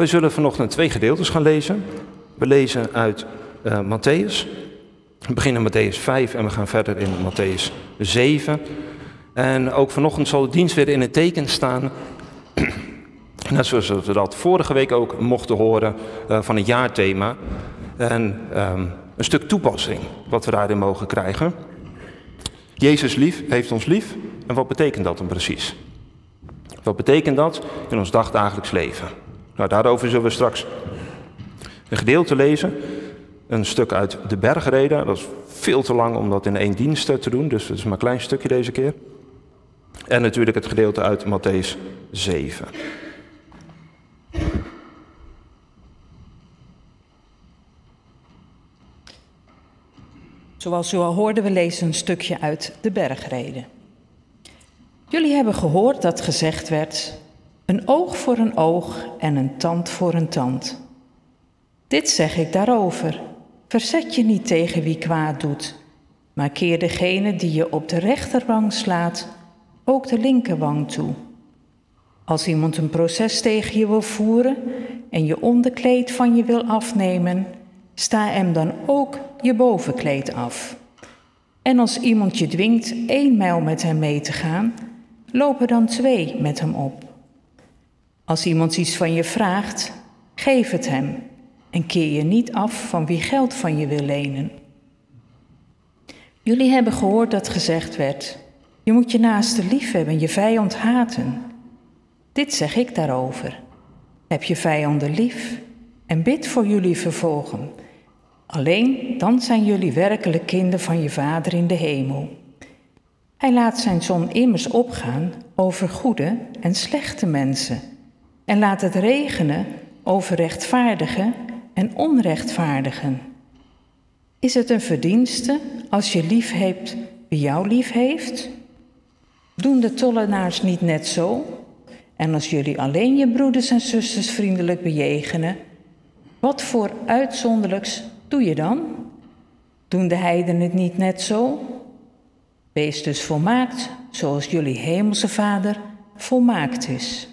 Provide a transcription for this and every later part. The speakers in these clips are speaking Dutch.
We zullen vanochtend twee gedeeltes gaan lezen. We lezen uit uh, Matthäus. We beginnen Matthäus 5 en we gaan verder in Matthäus 7. En ook vanochtend zal de dienst weer in het teken staan. Net zoals we dat vorige week ook mochten horen uh, van het jaarthema. En um, een stuk toepassing wat we daarin mogen krijgen. Jezus lief heeft ons lief. En wat betekent dat dan precies? Wat betekent dat in ons dagdagelijks leven? Nou, daarover zullen we straks een gedeelte lezen. Een stuk uit de bergreden. Dat is veel te lang om dat in één dienst te doen, dus het is maar een klein stukje deze keer. En natuurlijk het gedeelte uit Matthäus 7. Zoals u al hoorde, we lezen een stukje uit de bergreden. Jullie hebben gehoord dat gezegd werd: een oog voor een oog en een tand voor een tand. Dit zeg ik daarover. Verzet je niet tegen wie kwaad doet, maar keer degene die je op de rechterwang slaat ook de linkerwang toe. Als iemand een proces tegen je wil voeren en je onderkleed van je wil afnemen, sta hem dan ook je bovenkleed af. En als iemand je dwingt één mijl met hem mee te gaan, loop er dan twee met hem op. Als iemand iets van je vraagt, geef het hem en keer je niet af van wie geld van je wil lenen. Jullie hebben gehoord dat gezegd werd: je moet je naaste lief hebben, je vijand haten. Dit zeg ik daarover. Heb je vijanden lief en bid voor jullie vervolgen. Alleen dan zijn jullie werkelijk kinderen van je Vader in de hemel. Hij laat zijn zon immers opgaan over goede en slechte mensen en laat het regenen over rechtvaardigen en onrechtvaardigen. Is het een verdienste als je lief hebt wie jou lief heeft? Doen de tollenaars niet net zo? En als jullie alleen je broeders en zusters vriendelijk bejegenen, wat voor uitzonderlijks doe je dan? Doen de heidenen het niet net zo? Wees dus volmaakt, zoals jullie hemelse Vader volmaakt is.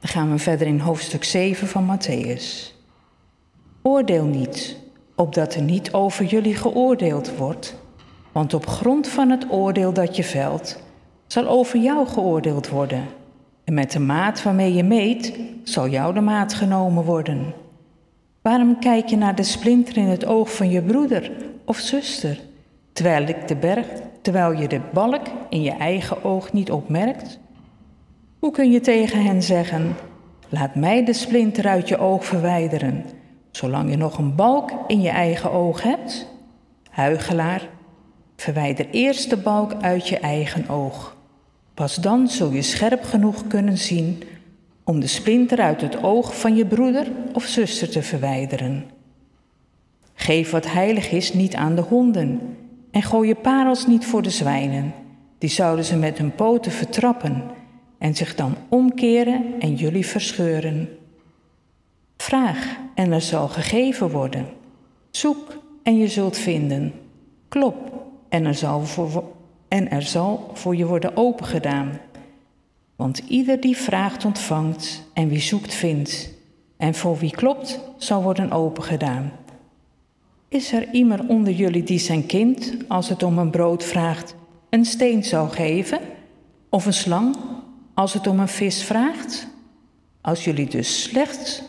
Dan gaan we verder in hoofdstuk 7 van Matthäus. Oordeel niet, opdat er niet over jullie geoordeeld wordt, want op grond van het oordeel dat je velt, zal over jou geoordeeld worden. En met de maat waarmee je meet, zal jou de maat genomen worden. Waarom kijk je naar de splinter in het oog van je broeder of zuster, terwijl, ik de berg, terwijl je de balk in je eigen oog niet opmerkt? Hoe kun je tegen hen zeggen: Laat mij de splinter uit je oog verwijderen, zolang je nog een balk in je eigen oog hebt? Huigelaar, verwijder eerst de balk uit je eigen oog. Pas dan zul je scherp genoeg kunnen zien om de splinter uit het oog van je broeder of zuster te verwijderen. Geef wat heilig is niet aan de honden en gooi je parels niet voor de zwijnen. Die zouden ze met hun poten vertrappen en zich dan omkeren en jullie verscheuren. Vraag en er zal gegeven worden. Zoek en je zult vinden. Klop en er zal voor, en er zal voor je worden opengedaan. Want ieder die vraagt ontvangt en wie zoekt vindt. En voor wie klopt zal worden opengedaan. Is er iemand onder jullie die zijn kind, als het om een brood vraagt, een steen zou geven? Of een slang, als het om een vis vraagt? Als jullie dus slechts,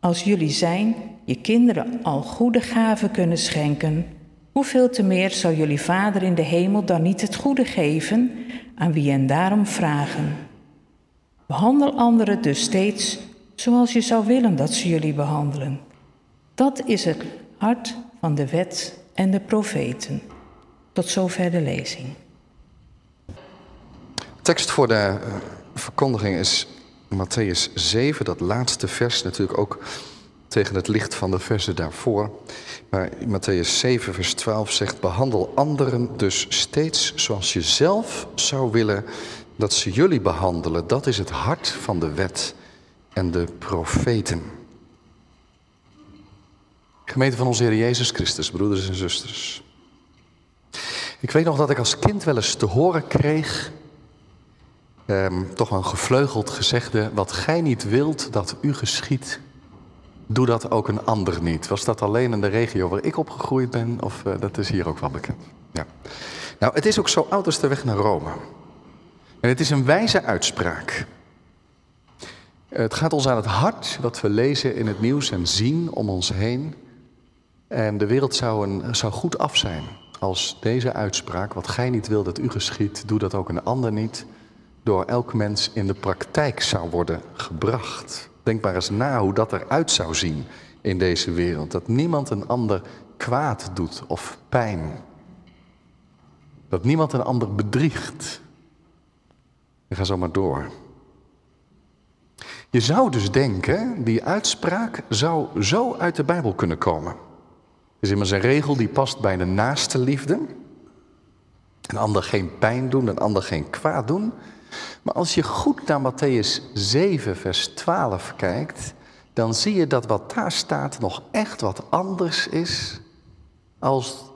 als jullie zijn, je kinderen al goede gaven kunnen schenken, hoeveel te meer zal jullie Vader in de hemel dan niet het goede geven aan wie hen daarom vragen? Behandel anderen dus steeds zoals je zou willen dat ze jullie behandelen. Dat is het hart van de wet en de profeten. Tot zover de lezing. Tekst voor de eh, verkondiging is Matthäus 7, dat laatste vers natuurlijk ook tegen het licht van de versen daarvoor. Maar Matthäus 7, vers 12 zegt: Behandel anderen dus steeds zoals je zelf zou willen dat ze jullie behandelen. Dat is het hart van de wet en de profeten. Gemeente van onze Heer Jezus Christus, broeders en zusters. Ik weet nog dat ik als kind wel eens te horen kreeg ehm, toch een gevleugeld gezegde: Wat gij niet wilt dat u geschiet, doe dat ook een ander niet. Was dat alleen in de regio waar ik opgegroeid ben, of uh, dat is hier ook wel bekend? Ja. Nou, het is ook zo oud als de weg naar Rome. En het is een wijze uitspraak. Het gaat ons aan het hart wat we lezen in het nieuws en zien om ons heen. En de wereld zou, een, zou goed af zijn als deze uitspraak, wat gij niet wil dat u geschiet, doe dat ook een ander niet, door elk mens in de praktijk zou worden gebracht. Denk maar eens na hoe dat eruit zou zien in deze wereld. Dat niemand een ander kwaad doet of pijn. Dat niemand een ander bedriegt. Ik ga zo maar door. Je zou dus denken, die uitspraak zou zo uit de Bijbel kunnen komen. Het is immers een regel die past bij de naaste liefde. Een ander geen pijn doen, een ander geen kwaad doen. Maar als je goed naar Matthäus 7, vers 12 kijkt, dan zie je dat wat daar staat nog echt wat anders is als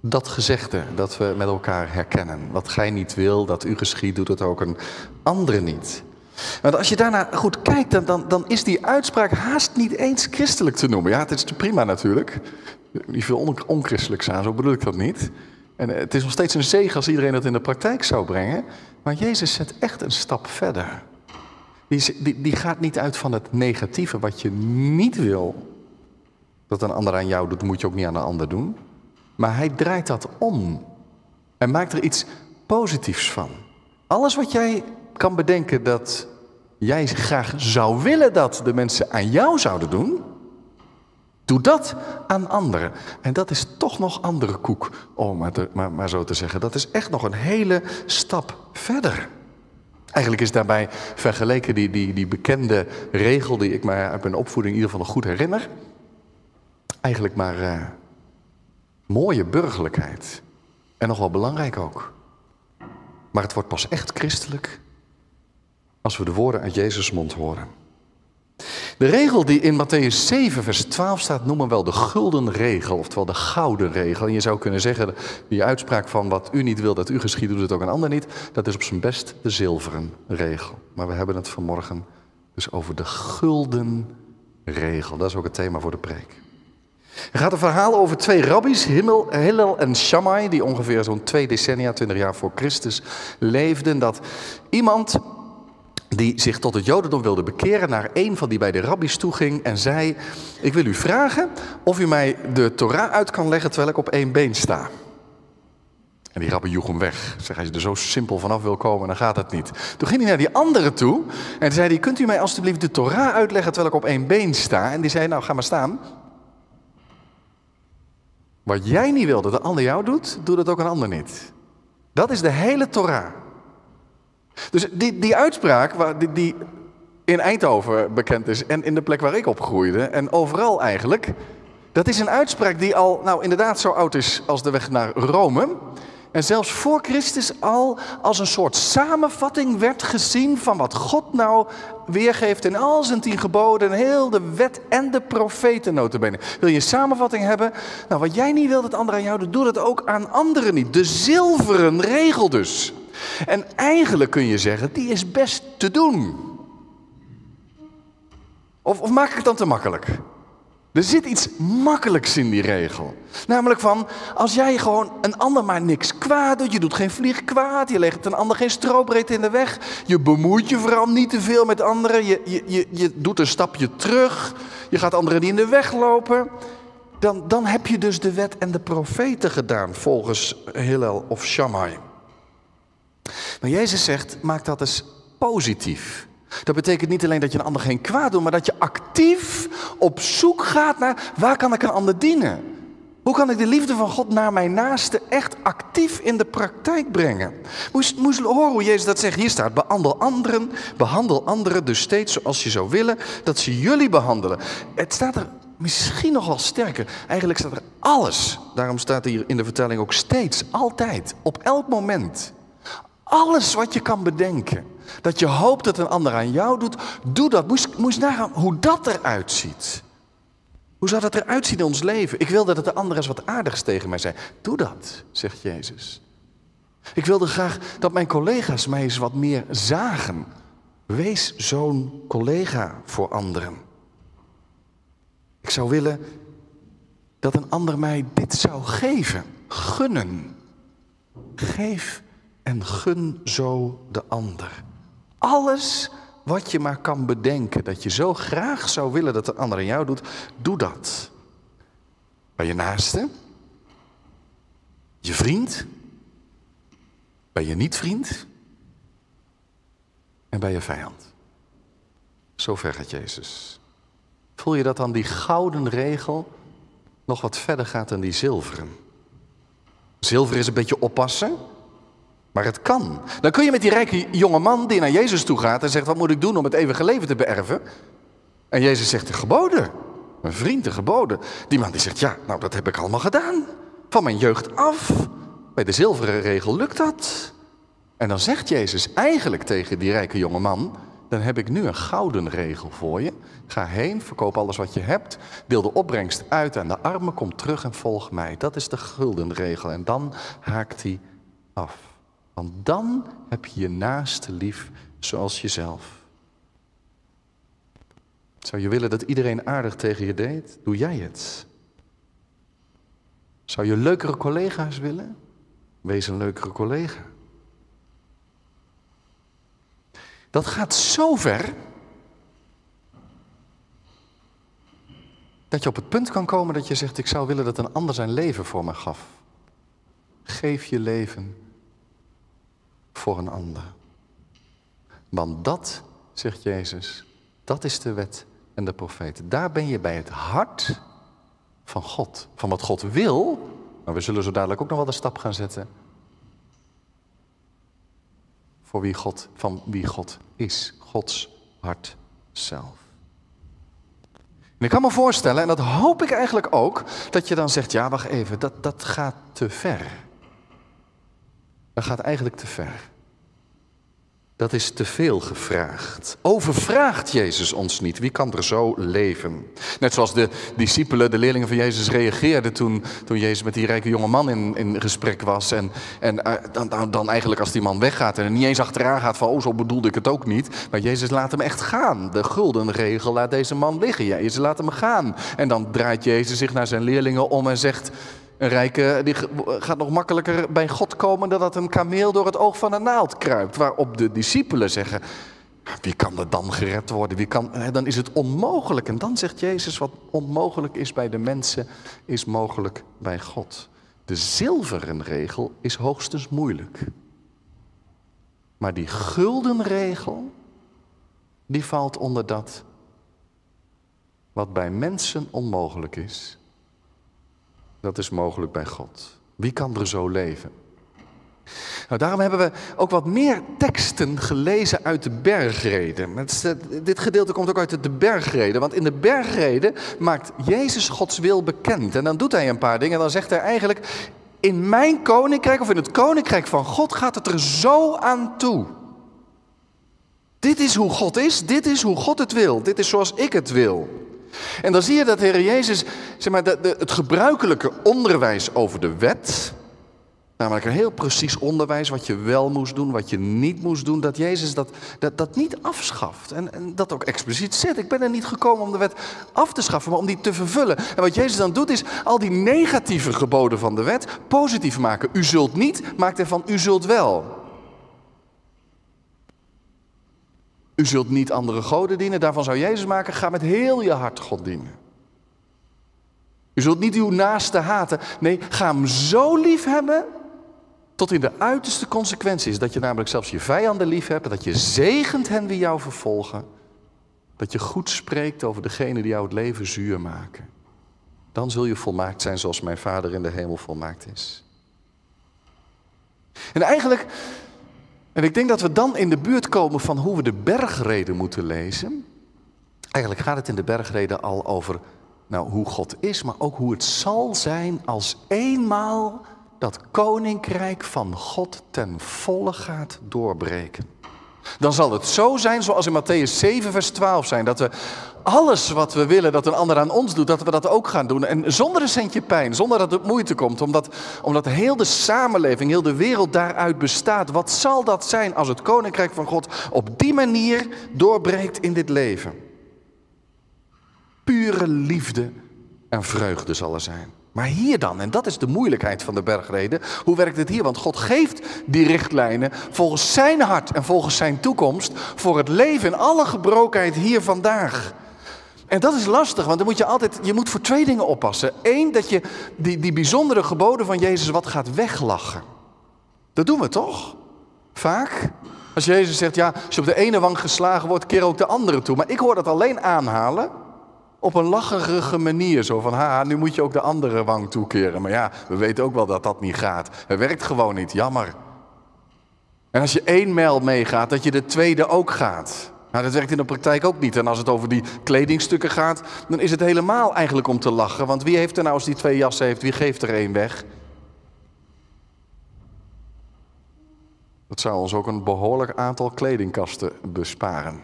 dat gezegde dat we met elkaar herkennen. Wat gij niet wil, dat u geschiet, doet het ook een andere niet. Want als je daarna goed kijkt, dan, dan, is die uitspraak haast niet eens christelijk te noemen. Ja, het is prima natuurlijk. Niet veel on onchristelijks aan, zo bedoel ik dat niet. En het is nog steeds een zegen als iedereen dat in de praktijk zou brengen. Maar Jezus zet echt een stap verder. Die, die, die gaat niet uit van het negatieve, wat je niet wil. Dat een ander aan jou doet, moet je ook niet aan een ander doen. Maar hij draait dat om. En maakt er iets positiefs van. Alles wat jij kan bedenken dat jij graag zou willen dat de mensen aan jou zouden doen, doe dat aan anderen. En dat is toch nog andere koek, om maar, maar, maar zo te zeggen. Dat is echt nog een hele stap verder. Eigenlijk is daarbij vergeleken die, die, die bekende regel die ik mij uit mijn opvoeding in ieder geval nog goed herinner. Eigenlijk maar uh, mooie burgerlijkheid. En nog wel belangrijk ook. Maar het wordt pas echt christelijk als we de woorden uit Jezus' mond horen. De regel die in Matthäus 7, vers 12 staat, noemen we wel de gulden regel, oftewel de gouden regel. En je zou kunnen zeggen, die uitspraak van wat u niet wil dat u geschiet, doet het ook een ander niet, dat is op zijn best de zilveren regel. Maar we hebben het vanmorgen dus over de gulden regel. Dat is ook het thema voor de preek. Er gaat een verhaal over twee rabbies, Hillel en Shammai, die ongeveer zo'n twee decennia, twintig jaar voor Christus leefden. Dat iemand die zich tot het Jodendom wilde bekeren, naar een van die bij de rabbies toeging en zei: Ik wil u vragen of u mij de Torah uit kan leggen terwijl ik op één been sta. En die rabbi joeg hem weg. Zeg, als je er zo simpel vanaf wil komen, dan gaat het niet. Toen ging hij naar die andere toe en zei Kunt u mij alstublieft de Torah uitleggen terwijl ik op één been sta? En die zei: Nou, ga maar staan. Wat jij niet wil dat de ander jou doet, doe dat ook een ander niet. Dat is de hele Torah. Dus die, die uitspraak, die, die in Eindhoven bekend is en in de plek waar ik opgroeide en overal eigenlijk, dat is een uitspraak die al, nou inderdaad zo oud is als de weg naar Rome. En zelfs voor Christus al als een soort samenvatting werd gezien van wat God nou weergeeft in al zijn tien geboden en heel de wet en de profeten notabene. Wil je een samenvatting hebben? Nou, wat jij niet wil dat anderen aan jou doen, doe dat ook aan anderen niet. De zilveren regel dus. En eigenlijk kun je zeggen, die is best te doen. Of, of maak ik het dan te makkelijk? Er zit iets makkelijks in die regel. Namelijk van, als jij gewoon een ander maar niks kwaad doet, je doet geen vlieg kwaad, je legt een ander geen strobreed in de weg, je bemoeit je vooral niet te veel met anderen, je, je, je, je doet een stapje terug, je gaat anderen niet in de weg lopen, dan, dan heb je dus de wet en de profeten gedaan volgens Hillel of Shammai. Maar Jezus zegt, maak dat eens positief. Dat betekent niet alleen dat je een ander geen kwaad doet, maar dat je actief op zoek gaat naar waar kan ik een ander dienen? Hoe kan ik de liefde van God naar mijn naaste echt actief in de praktijk brengen? Moest, moest horen hoe Jezus dat zegt. Hier staat, behandel anderen, behandel anderen dus steeds zoals je zou willen dat ze jullie behandelen. Het staat er misschien nog sterker. Eigenlijk staat er alles. Daarom staat hier in de vertelling ook steeds, altijd, op elk moment. Alles wat je kan bedenken. Dat je hoopt dat een ander aan jou doet, doe dat. Moest, moest nagaan hoe dat eruit ziet. Hoe zou dat eruit zien in ons leven? Ik wil dat het de ander eens wat aardigs tegen mij zei. Doe dat, zegt Jezus. Ik wilde graag dat mijn collega's mij eens wat meer zagen. Wees zo'n collega voor anderen. Ik zou willen dat een ander mij dit zou geven. Gunnen. Geef en gun zo de ander. Alles wat je maar kan bedenken, dat je zo graag zou willen dat de ander aan jou doet, doe dat. Bij je naaste, je vriend, bij je niet-vriend en bij je vijand. Zo ver gaat Jezus. Voel je dat dan die gouden regel nog wat verder gaat dan die zilveren? Zilver is een beetje oppassen, maar het kan. Dan kun je met die rijke jonge man die naar Jezus toe gaat en zegt: Wat moet ik doen om het eeuwige leven te beërven? En Jezus zegt: De geboden. Mijn vriend, de geboden. Die man die zegt: Ja, nou dat heb ik allemaal gedaan. Van mijn jeugd af. Bij de zilveren regel lukt dat. En dan zegt Jezus eigenlijk tegen die rijke jonge man: Dan heb ik nu een gouden regel voor je. Ga heen, verkoop alles wat je hebt. Deel de opbrengst uit aan de armen. Kom terug en volg mij. Dat is de gulden regel. En dan haakt hij af. Want dan heb je je naaste lief zoals jezelf. Zou je willen dat iedereen aardig tegen je deed? Doe jij het. Zou je leukere collega's willen? Wees een leukere collega. Dat gaat zo ver dat je op het punt kan komen dat je zegt: Ik zou willen dat een ander zijn leven voor me gaf. Geef je leven voor een ander. Want dat, zegt Jezus, dat is de wet en de profeten. Daar ben je bij het hart van God. Van wat God wil. Maar we zullen zo dadelijk ook nog wel een stap gaan zetten. Voor wie God, van wie God is. Gods hart zelf. En ik kan me voorstellen, en dat hoop ik eigenlijk ook, dat je dan zegt, ja wacht even, dat, dat gaat te ver. Dat gaat eigenlijk te ver. Dat is te veel gevraagd. Overvraagt Jezus ons niet? Wie kan er zo leven? Net zoals de discipelen, de leerlingen van Jezus reageerden toen, toen Jezus met die rijke jonge man in, in gesprek was. En, en uh, dan, dan, dan, eigenlijk als die man weggaat en er niet eens achteraan gaat van, oh zo bedoelde ik het ook niet. Maar Jezus laat hem echt gaan. De gulden regel laat deze man liggen. Jezus laat hem gaan. En dan draait Jezus zich naar zijn leerlingen om en zegt, een rijke die gaat nog makkelijker bij God komen dan dat een kameel door het oog van een naald kruipt. Waarop de discipelen zeggen, wie kan er dan gered worden? Wie kan, dan is het onmogelijk. En dan zegt Jezus, wat onmogelijk is bij de mensen, is mogelijk bij God. De zilveren regel is hoogstens moeilijk. Maar die gulden regel, die valt onder dat wat bij mensen onmogelijk is dat is mogelijk bij God. Wie kan er zo leven? Nou, daarom hebben we ook wat meer teksten gelezen uit de bergreden. Dit gedeelte komt ook uit de bergreden. Want in de bergreden maakt Jezus Gods wil bekend. En dan doet hij een paar dingen. En dan zegt hij eigenlijk, in mijn koninkrijk of in het koninkrijk van God gaat het er zo aan toe. Dit is hoe God is, dit is hoe God het wil, dit is zoals ik het wil. En dan zie je dat de Heer Jezus, zeg maar, de, het gebruikelijke onderwijs over de wet, namelijk een heel precies onderwijs wat je wel moest doen, wat je niet moest doen, dat Jezus dat, dat, dat niet afschaft. En, en dat ook expliciet zegt. Ik ben er niet gekomen om de wet af te schaffen, maar om die te vervullen. En wat Jezus dan doet is al die negatieve geboden van de wet positief maken. U zult niet, maakt ervan u zult wel. U zult niet andere goden dienen. Daarvan zou Jezus maken. Ga met heel je hart God dienen. U zult niet uw naaste haten. Nee, ga hem zo lief hebben. Tot in de uiterste consequenties. Dat je namelijk zelfs je vijanden lief hebt. Dat je zegent hen die jou vervolgen. Dat je goed spreekt over degene die jou het leven zuur maken. Dan zul je volmaakt zijn zoals mijn Vader in de hemel volmaakt is. En eigenlijk en ik denk dat we dan in de buurt komen van hoe we de bergreden moeten lezen. Eigenlijk gaat het in de bergreden al over nou, hoe God is, maar ook hoe het zal zijn als eenmaal dat koninkrijk van God ten volle gaat doorbreken. Dan zal het zo zijn zoals in Matthäus 7, vers 12 zijn, dat we alles wat we willen dat een ander aan ons doet, dat we dat ook gaan doen. En zonder een centje pijn, zonder dat het moeite komt, omdat, omdat heel de samenleving, heel de wereld daaruit bestaat. Wat zal dat zijn als het koninkrijk van God op die manier doorbreekt in dit leven? Pure liefde en vreugde zal er zijn. Maar hier dan, en dat is de moeilijkheid van de bergreden, hoe werkt het hier? Want God geeft die richtlijnen volgens zijn hart en volgens zijn toekomst voor het leven in alle gebrokenheid hier vandaag. En dat is lastig, want dan moet je altijd, je moet voor twee dingen oppassen. Eén, dat je die, die bijzondere geboden van Jezus wat gaat weglachen. Dat doen we toch? Vaak. Als Jezus zegt, ja, als je op de ene wang geslagen wordt, keer ook de andere toe. Maar ik hoor dat alleen aanhalen op een lacherige manier. Zo van, ha, nu moet je ook de andere wang toekeren. Maar ja, we weten ook wel dat dat niet gaat. Het werkt gewoon niet, jammer. En als je één mijl meegaat, dat je de tweede ook gaat. Nou, dat werkt in de praktijk ook niet. En als het over die kledingstukken gaat, dan is het helemaal eigenlijk om te lachen. Want wie heeft er nou als die twee jassen heeft, wie geeft er één weg? Dat zou ons ook een behoorlijk aantal kledingkasten besparen,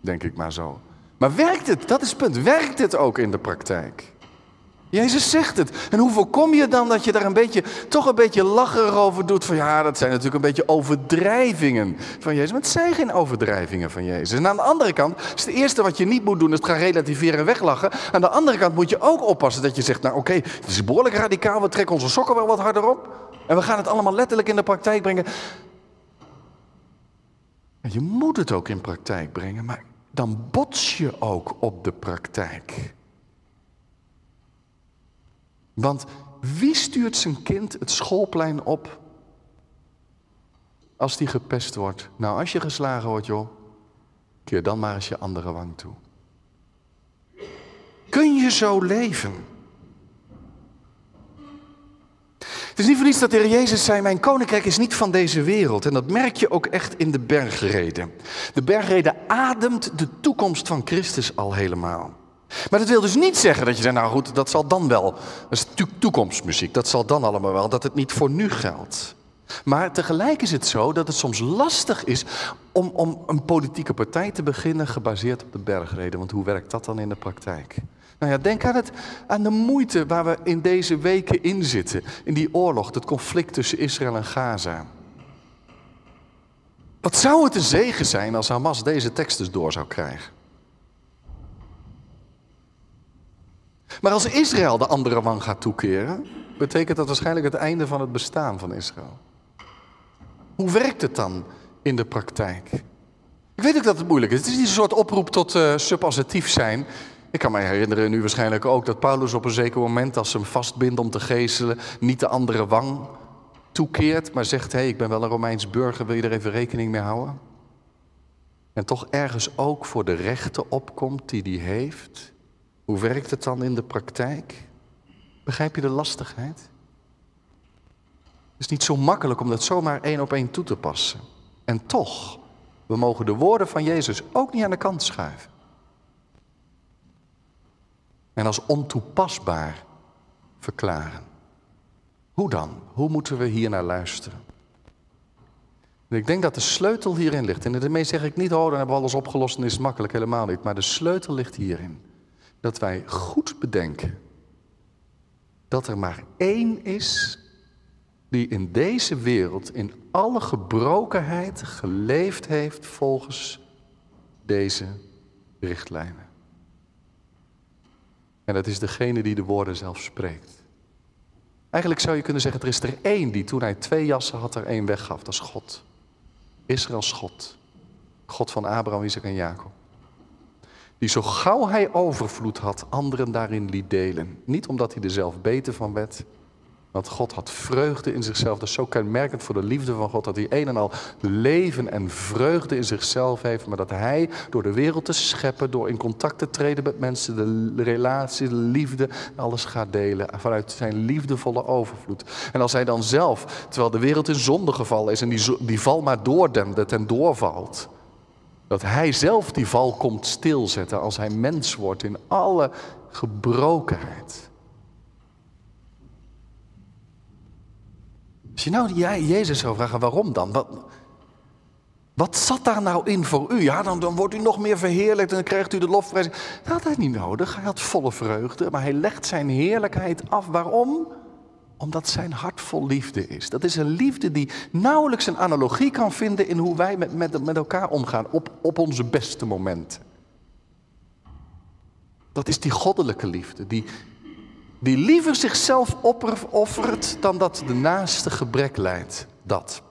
denk ik maar zo. Maar werkt het? Dat is het punt. Werkt het ook in de praktijk? Jezus zegt het. En hoe voorkom je dan dat je daar een beetje, toch een beetje lacherig over doet? Van ja, dat zijn natuurlijk een beetje overdrijvingen van Jezus. Maar het zijn geen overdrijvingen van Jezus. En aan de andere kant, is het eerste wat je niet moet doen, is het gaan relativeren en weglachen. Aan de andere kant moet je ook oppassen dat je zegt, nou oké, het is behoorlijk radicaal, we trekken onze sokken wel wat harder op. En we gaan het allemaal letterlijk in de praktijk brengen. je moet het ook in praktijk brengen, maar dan bots je ook op de praktijk. Want wie stuurt zijn kind het schoolplein op als die gepest wordt? Nou, als je geslagen wordt, joh, keer dan maar eens je andere wang toe. Kun je zo leven? Het is niet voor niets dat de Heer Jezus zei, mijn koninkrijk is niet van deze wereld. En dat merk je ook echt in de bergreden. De bergreden ademt de toekomst van Christus al helemaal. Maar dat wil dus niet zeggen dat je zegt, nou goed, dat zal dan wel. Dat is toekomstmuziek, dat zal dan allemaal wel, dat het niet voor nu geldt. Maar tegelijk is het zo dat het soms lastig is om, om een politieke partij te beginnen gebaseerd op de bergreden. Want hoe werkt dat dan in de praktijk? Nou ja, denk aan, het, aan de moeite waar we in deze weken in zitten. In die oorlog, het conflict tussen Israël en Gaza. Wat zou het een zegen zijn als Hamas deze tekst dus door zou krijgen? Maar als Israël de andere wang gaat toekeren, betekent dat waarschijnlijk het einde van het bestaan van Israël. Hoe werkt het dan in de praktijk? Ik weet ook dat het moeilijk is. Het is niet een soort oproep tot uh, zijn. Ik kan me herinneren, nu waarschijnlijk ook, dat Paulus op een zeker moment, als ze hem vastbindt om te geestelen, niet de andere wang toekeert, maar zegt: Hé, hey, ik ben wel een Romeins burger, wil je er even rekening mee houden? En toch ergens ook voor de rechten opkomt die hij heeft. Hoe werkt het dan in de praktijk? Begrijp je de lastigheid? Het is niet zo makkelijk om dat zomaar één op één toe te passen. En toch, we mogen de woorden van Jezus ook niet aan de kant schuiven en als ontoepasbaar verklaren. Hoe dan? Hoe moeten we hier naar luisteren? ik denk dat de sleutel hierin ligt. En daarmee zeg ik niet, oh, dan hebben we alles opgelost en is het makkelijk. Helemaal niet. Maar de sleutel ligt hierin. Dat wij goed bedenken dat er maar één is die in deze wereld in alle gebrokenheid geleefd heeft volgens deze richtlijnen. En dat is degene die de woorden zelf spreekt. Eigenlijk zou je kunnen zeggen, er is er één die toen hij twee jassen had, er één weggaf. Dat is God. Israëls God. God van Abraham, Isaac en Jacob. Die zo gauw hij overvloed had, anderen daarin liet delen. Niet omdat hij er zelf beter van werd, want God had vreugde in zichzelf. Dat is zo kenmerkend voor de liefde van God. Dat hij een en al leven en vreugde in zichzelf heeft. Maar dat hij door de wereld te scheppen, door in contact te treden met mensen, de relatie, de liefde, alles gaat delen. Vanuit zijn liefdevolle overvloed. En als hij dan zelf, terwijl de wereld in zonde gevallen is en die, die val maar doordemde en doorvalt. Dat hij zelf die val komt stilzetten als hij mens wordt in alle gebrokenheid. Als je nou Jezus zou vragen, waarom dan? Wat, Wat zat daar nou in voor u? Ja, dan, dan wordt u nog meer verheerlijkt en dan krijgt u de lofprijs. Dat had hij niet nodig. Hij had volle vreugde, maar hij legt zijn heerlijkheid af. Waarom? Omdat zijn hart vol liefde is. Dat is een liefde die nauwelijks een analogie kan vinden in hoe wij met, met, met elkaar omgaan op, op onze beste momenten. Dat is die goddelijke liefde, die, die liever zichzelf offert dan dat de naaste gebrek leidt. Dat.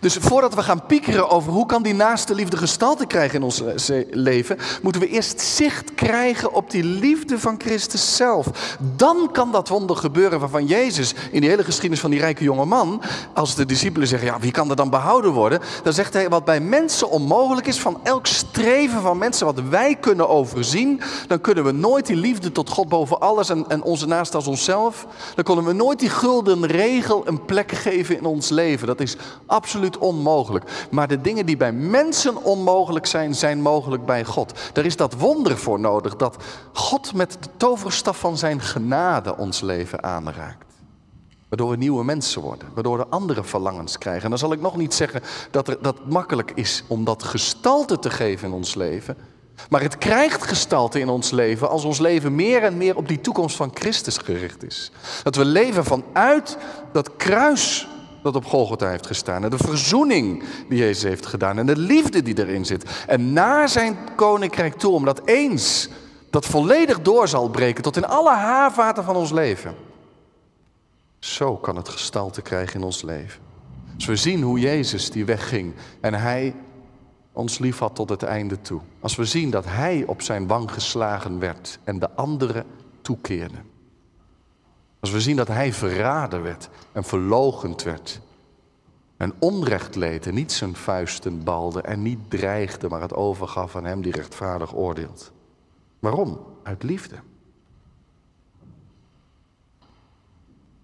Dus voordat we gaan piekeren over hoe kan die naaste liefde gestalte krijgen in ons eh, leven, moeten we eerst zicht krijgen op die liefde van Christus zelf. Dan kan dat wonder gebeuren waarvan Jezus in die hele geschiedenis van die rijke jonge man, als de discipelen zeggen, ja, wie kan er dan behouden worden? Dan zegt hij, wat bij mensen onmogelijk is, van elk streven van mensen wat wij kunnen overzien, dan kunnen we nooit die liefde tot God boven alles en, en onze naaste als onszelf, dan kunnen we nooit die gulden regel een plek geven in ons leven. Dat is absoluut onmogelijk. Maar de dingen die bij mensen onmogelijk zijn, zijn mogelijk bij God. Er is dat wonder voor nodig dat God met de toverstaf van zijn genade ons leven aanraakt. Waardoor we nieuwe mensen worden, waardoor we andere verlangens krijgen. En dan zal ik nog niet zeggen dat, er, dat makkelijk is om dat gestalte te geven in ons leven. Maar het krijgt gestalte in ons leven als ons leven meer en meer op die toekomst van Christus gericht is. Dat we leven vanuit dat kruis dat op Golgotha heeft gestaan. En de verzoening die Jezus heeft gedaan. En de liefde die erin zit. En naar zijn koninkrijk toe, omdat eens dat volledig door zal breken tot in alle haarvaten van ons leven. Zo kan het gestalte krijgen in ons leven. Als we zien hoe Jezus die wegging en hij ons lief had tot het einde toe. Als we zien dat hij op zijn wang geslagen werd en de anderen toekeerden. Als we zien dat hij verraden werd en verlogend werd. En onrecht leed en niet zijn vuisten balde en niet dreigde, maar het overgaf aan hem die rechtvaardig oordeelt. Waarom? Uit liefde.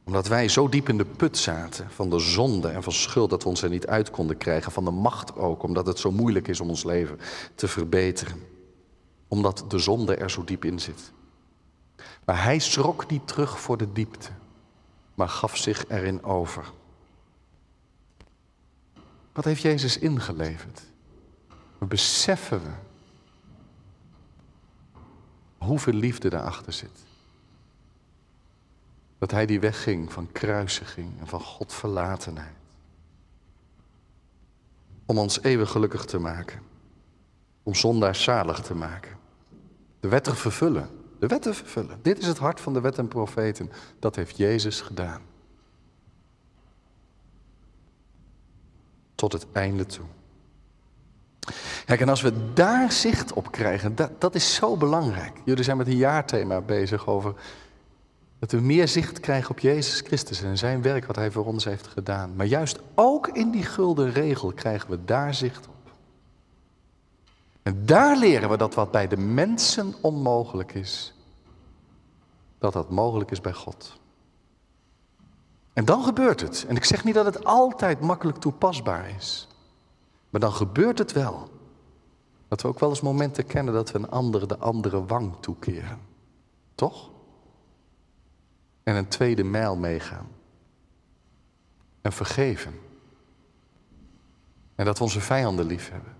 Omdat wij zo diep in de put zaten van de zonde en van schuld dat we ons er niet uit konden krijgen. Van de macht ook, omdat het zo moeilijk is om ons leven te verbeteren. Omdat de zonde er zo diep in zit. Maar hij schrok niet terug voor de diepte, maar gaf zich erin over. Wat heeft Jezus ingeleverd? We beseffen we hoeveel liefde daarachter zit. Dat hij die wegging van kruisiging en van Godverlatenheid. Om ons eeuwig gelukkig te maken. Om zondaars zalig te maken. De wet te vervullen. De wetten vervullen. Dit is het hart van de wet en profeten. Dat heeft Jezus gedaan. Tot het einde toe. Kijk, en als we daar zicht op krijgen, dat, dat is zo belangrijk. Jullie zijn met een jaarthema bezig over dat we meer zicht krijgen op Jezus Christus en zijn werk wat hij voor ons heeft gedaan. Maar juist ook in die gulden regel krijgen we daar zicht op. En daar leren we dat wat bij de mensen onmogelijk is, dat dat mogelijk is bij God. En dan gebeurt het. En ik zeg niet dat het altijd makkelijk toepasbaar is. Maar dan gebeurt het wel. Dat we ook wel eens momenten kennen dat we een ander de andere wang toekeren. Toch? En een tweede mijl meegaan. En vergeven. En dat we onze vijanden lief hebben.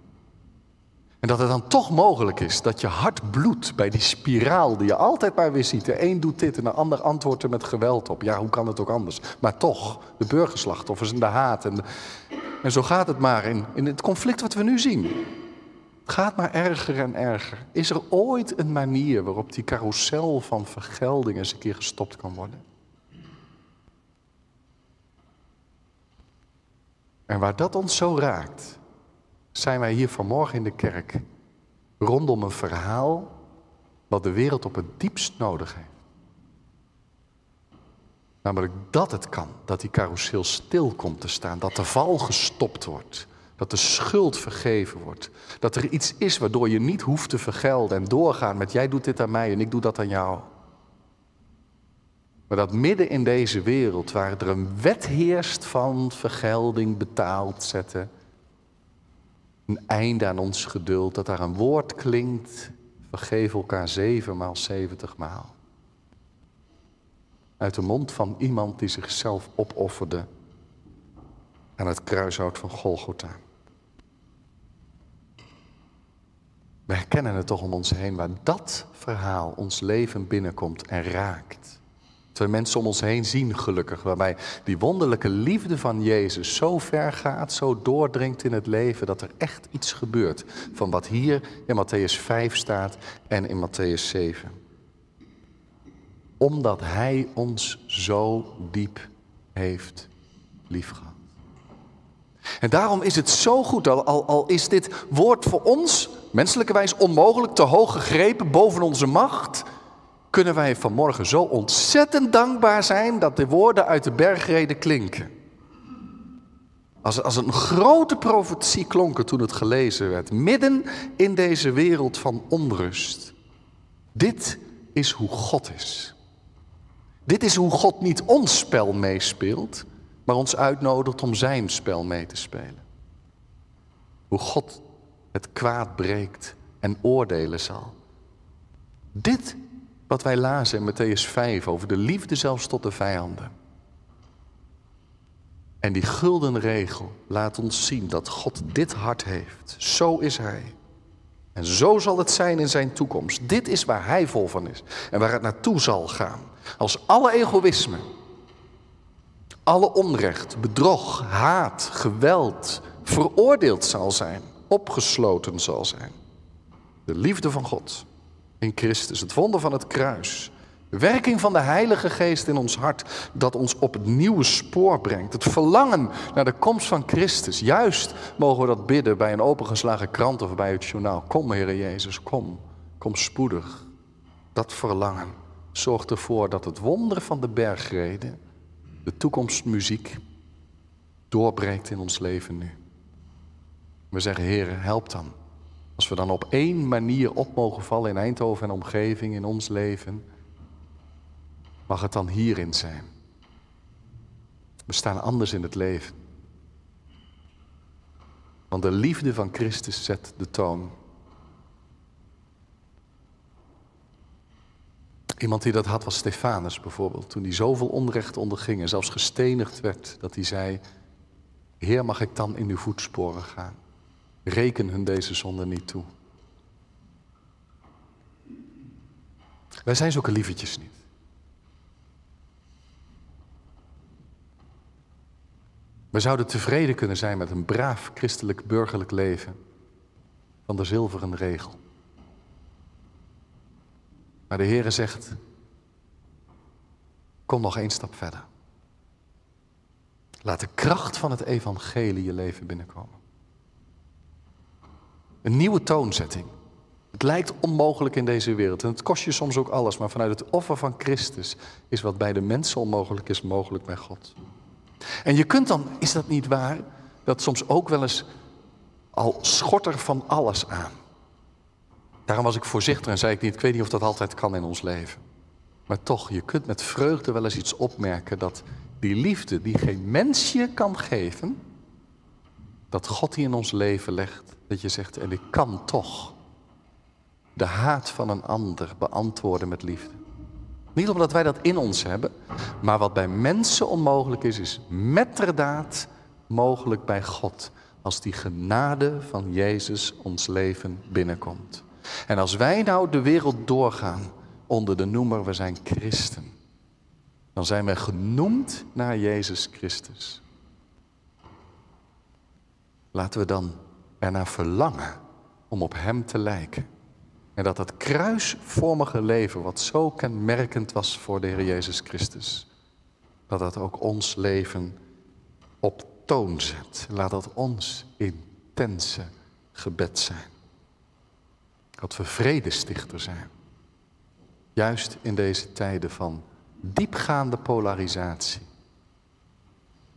En dat het dan toch mogelijk is dat je hart bloedt bij die spiraal die je altijd maar weer ziet. De een doet dit en de ander antwoordt er met geweld op. Ja, hoe kan het ook anders? Maar toch, de burgerslachtoffers en de haat. En, en zo gaat het maar in, in het conflict wat we nu zien. Het gaat maar erger en erger. Is er ooit een manier waarop die carousel van vergelding eens een keer gestopt kan worden? En waar dat ons zo raakt, zijn wij hier vanmorgen in de kerk rondom een verhaal wat de wereld op het diepst nodig heeft. Namelijk dat het kan, dat die carousel stil komt te staan, dat de val gestopt wordt, dat de schuld vergeven wordt, dat er iets is waardoor je niet hoeft te vergelden en doorgaan met jij doet dit aan mij en ik doe dat aan jou. Maar dat midden in deze wereld, waar er een wet heerst van vergelding, betaald zetten, een einde aan ons geduld, dat daar een woord klinkt, vergeef elkaar zevenmaal, zeventigmaal. Uit de mond van iemand die zichzelf opofferde aan het kruishout van Golgotha. We herkennen het toch om ons heen waar dat verhaal ons leven binnenkomt en raakt. Terwijl mensen om ons heen zien gelukkig, waarbij die wonderlijke liefde van Jezus zo ver gaat, zo doordringt in het leven, dat er echt iets gebeurt van wat hier in Matthäus 5 staat en in Matthäus 7. Omdat Hij ons zo diep heeft liefgehad. En daarom is het zo goed, al, al, al is dit woord voor ons menselijkerwijs onmogelijk, te hoog gegrepen, boven onze macht, kunnen wij vanmorgen zo ontzettend dankbaar zijn dat de woorden uit de bergreden klinken. Als, als een grote profetie klonken toen het gelezen werd, midden in deze wereld van onrust. Dit is hoe God is. Dit is hoe God niet ons spel meespeelt, maar ons uitnodigt om zijn spel mee te spelen. Hoe God het kwaad breekt en oordelen zal. Dit wat wij lazen in Matthäus 5 over de liefde zelfs tot de vijanden. En die gulden regel laat ons zien dat God dit hart heeft. Zo is Hij. En zo zal het zijn in zijn toekomst. Dit is waar Hij vol van is en waar het naartoe zal gaan. Als alle egoïsme, alle onrecht, bedrog, haat, geweld veroordeeld zal zijn, opgesloten zal zijn. De liefde van God in Christus, het wonder van het kruis. De werking van de Heilige Geest in ons hart, dat ons op het nieuwe spoor brengt. Het verlangen naar de komst van Christus. Juist mogen we dat bidden bij een opengeslagen krant of bij het journaal. Kom, Heer Jezus, kom. Kom spoedig. Dat verlangen zorgt ervoor dat het wonder van de bergreden, de toekomstmuziek, doorbreekt in ons leven nu. We zeggen, Heer, help dan. Als we dan op één manier op mogen vallen in Eindhoven en omgeving, in ons leven, mag het dan hierin zijn. We staan anders in het leven. Want de liefde van Christus zet de toon. Iemand die dat had was Stefanus bijvoorbeeld. Toen hij zoveel onrecht onderging en zelfs gestenigd werd, dat hij zei: Heer, mag ik dan in uw voetsporen gaan? Reken hun deze zonde niet toe. Wij zijn zulke lievertjes niet. We zouden tevreden kunnen zijn met een braaf christelijk burgerlijk leven van de zilveren regel. Maar de Heere zegt, kom nog één stap verder. Laat de kracht van het evangelie je leven binnenkomen. Een nieuwe toonzetting. Het lijkt onmogelijk in deze wereld en het kost je soms ook alles, maar vanuit het offer van Christus is wat bij de mensen onmogelijk is, mogelijk bij God. En je kunt dan, is dat niet waar, dat soms ook wel eens al schort er van alles aan. Daarom was ik voorzichtig en zei ik niet, ik weet niet of dat altijd kan in ons leven. Maar toch, je kunt met vreugde wel eens iets opmerken dat die liefde die geen mens je kan geven, dat God die in ons leven legt, dat je zegt, en ik kan toch de haat van een ander beantwoorden met liefde. Niet omdat wij dat in ons hebben, maar wat bij mensen onmogelijk is, is metterdaad mogelijk bij God. Als die genade van Jezus ons leven binnenkomt. En als wij nou de wereld doorgaan onder de noemer, we zijn christen. Dan zijn wij genoemd naar Jezus Christus. Laten we dan ernaar verlangen om op Hem te lijken. En dat dat kruisvormige leven, wat zo kenmerkend was voor de Heer Jezus Christus, dat dat ook ons leven op toon zet. Laat dat ons intense gebed zijn. Dat we vredestichter zijn. Juist in deze tijden van diepgaande polarisatie.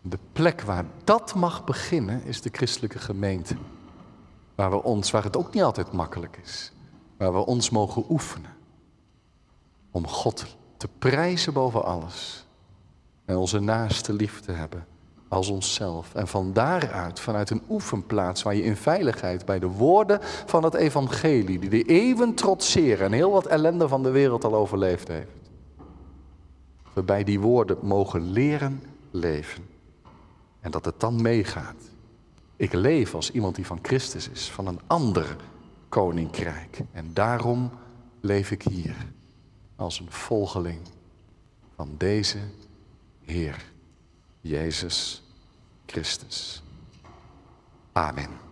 De plek waar dat mag beginnen is de christelijke gemeente. Waar, we ons, waar het ook niet altijd makkelijk is. Waar we ons mogen oefenen. Om God te prijzen boven alles. En onze naaste lief te hebben als onszelf. En van daaruit, vanuit een oefenplaats waar je in veiligheid bij de woorden van het evangelie, die de eeuwen trotseren en heel wat ellende van de wereld al overleefd heeft. We bij die woorden mogen leren leven. En dat het dan meegaat. Ik leef als iemand die van Christus is, van een ander koninkrijk. En daarom leef ik hier als een volgeling van deze Heer, Jezus Christus. Amen.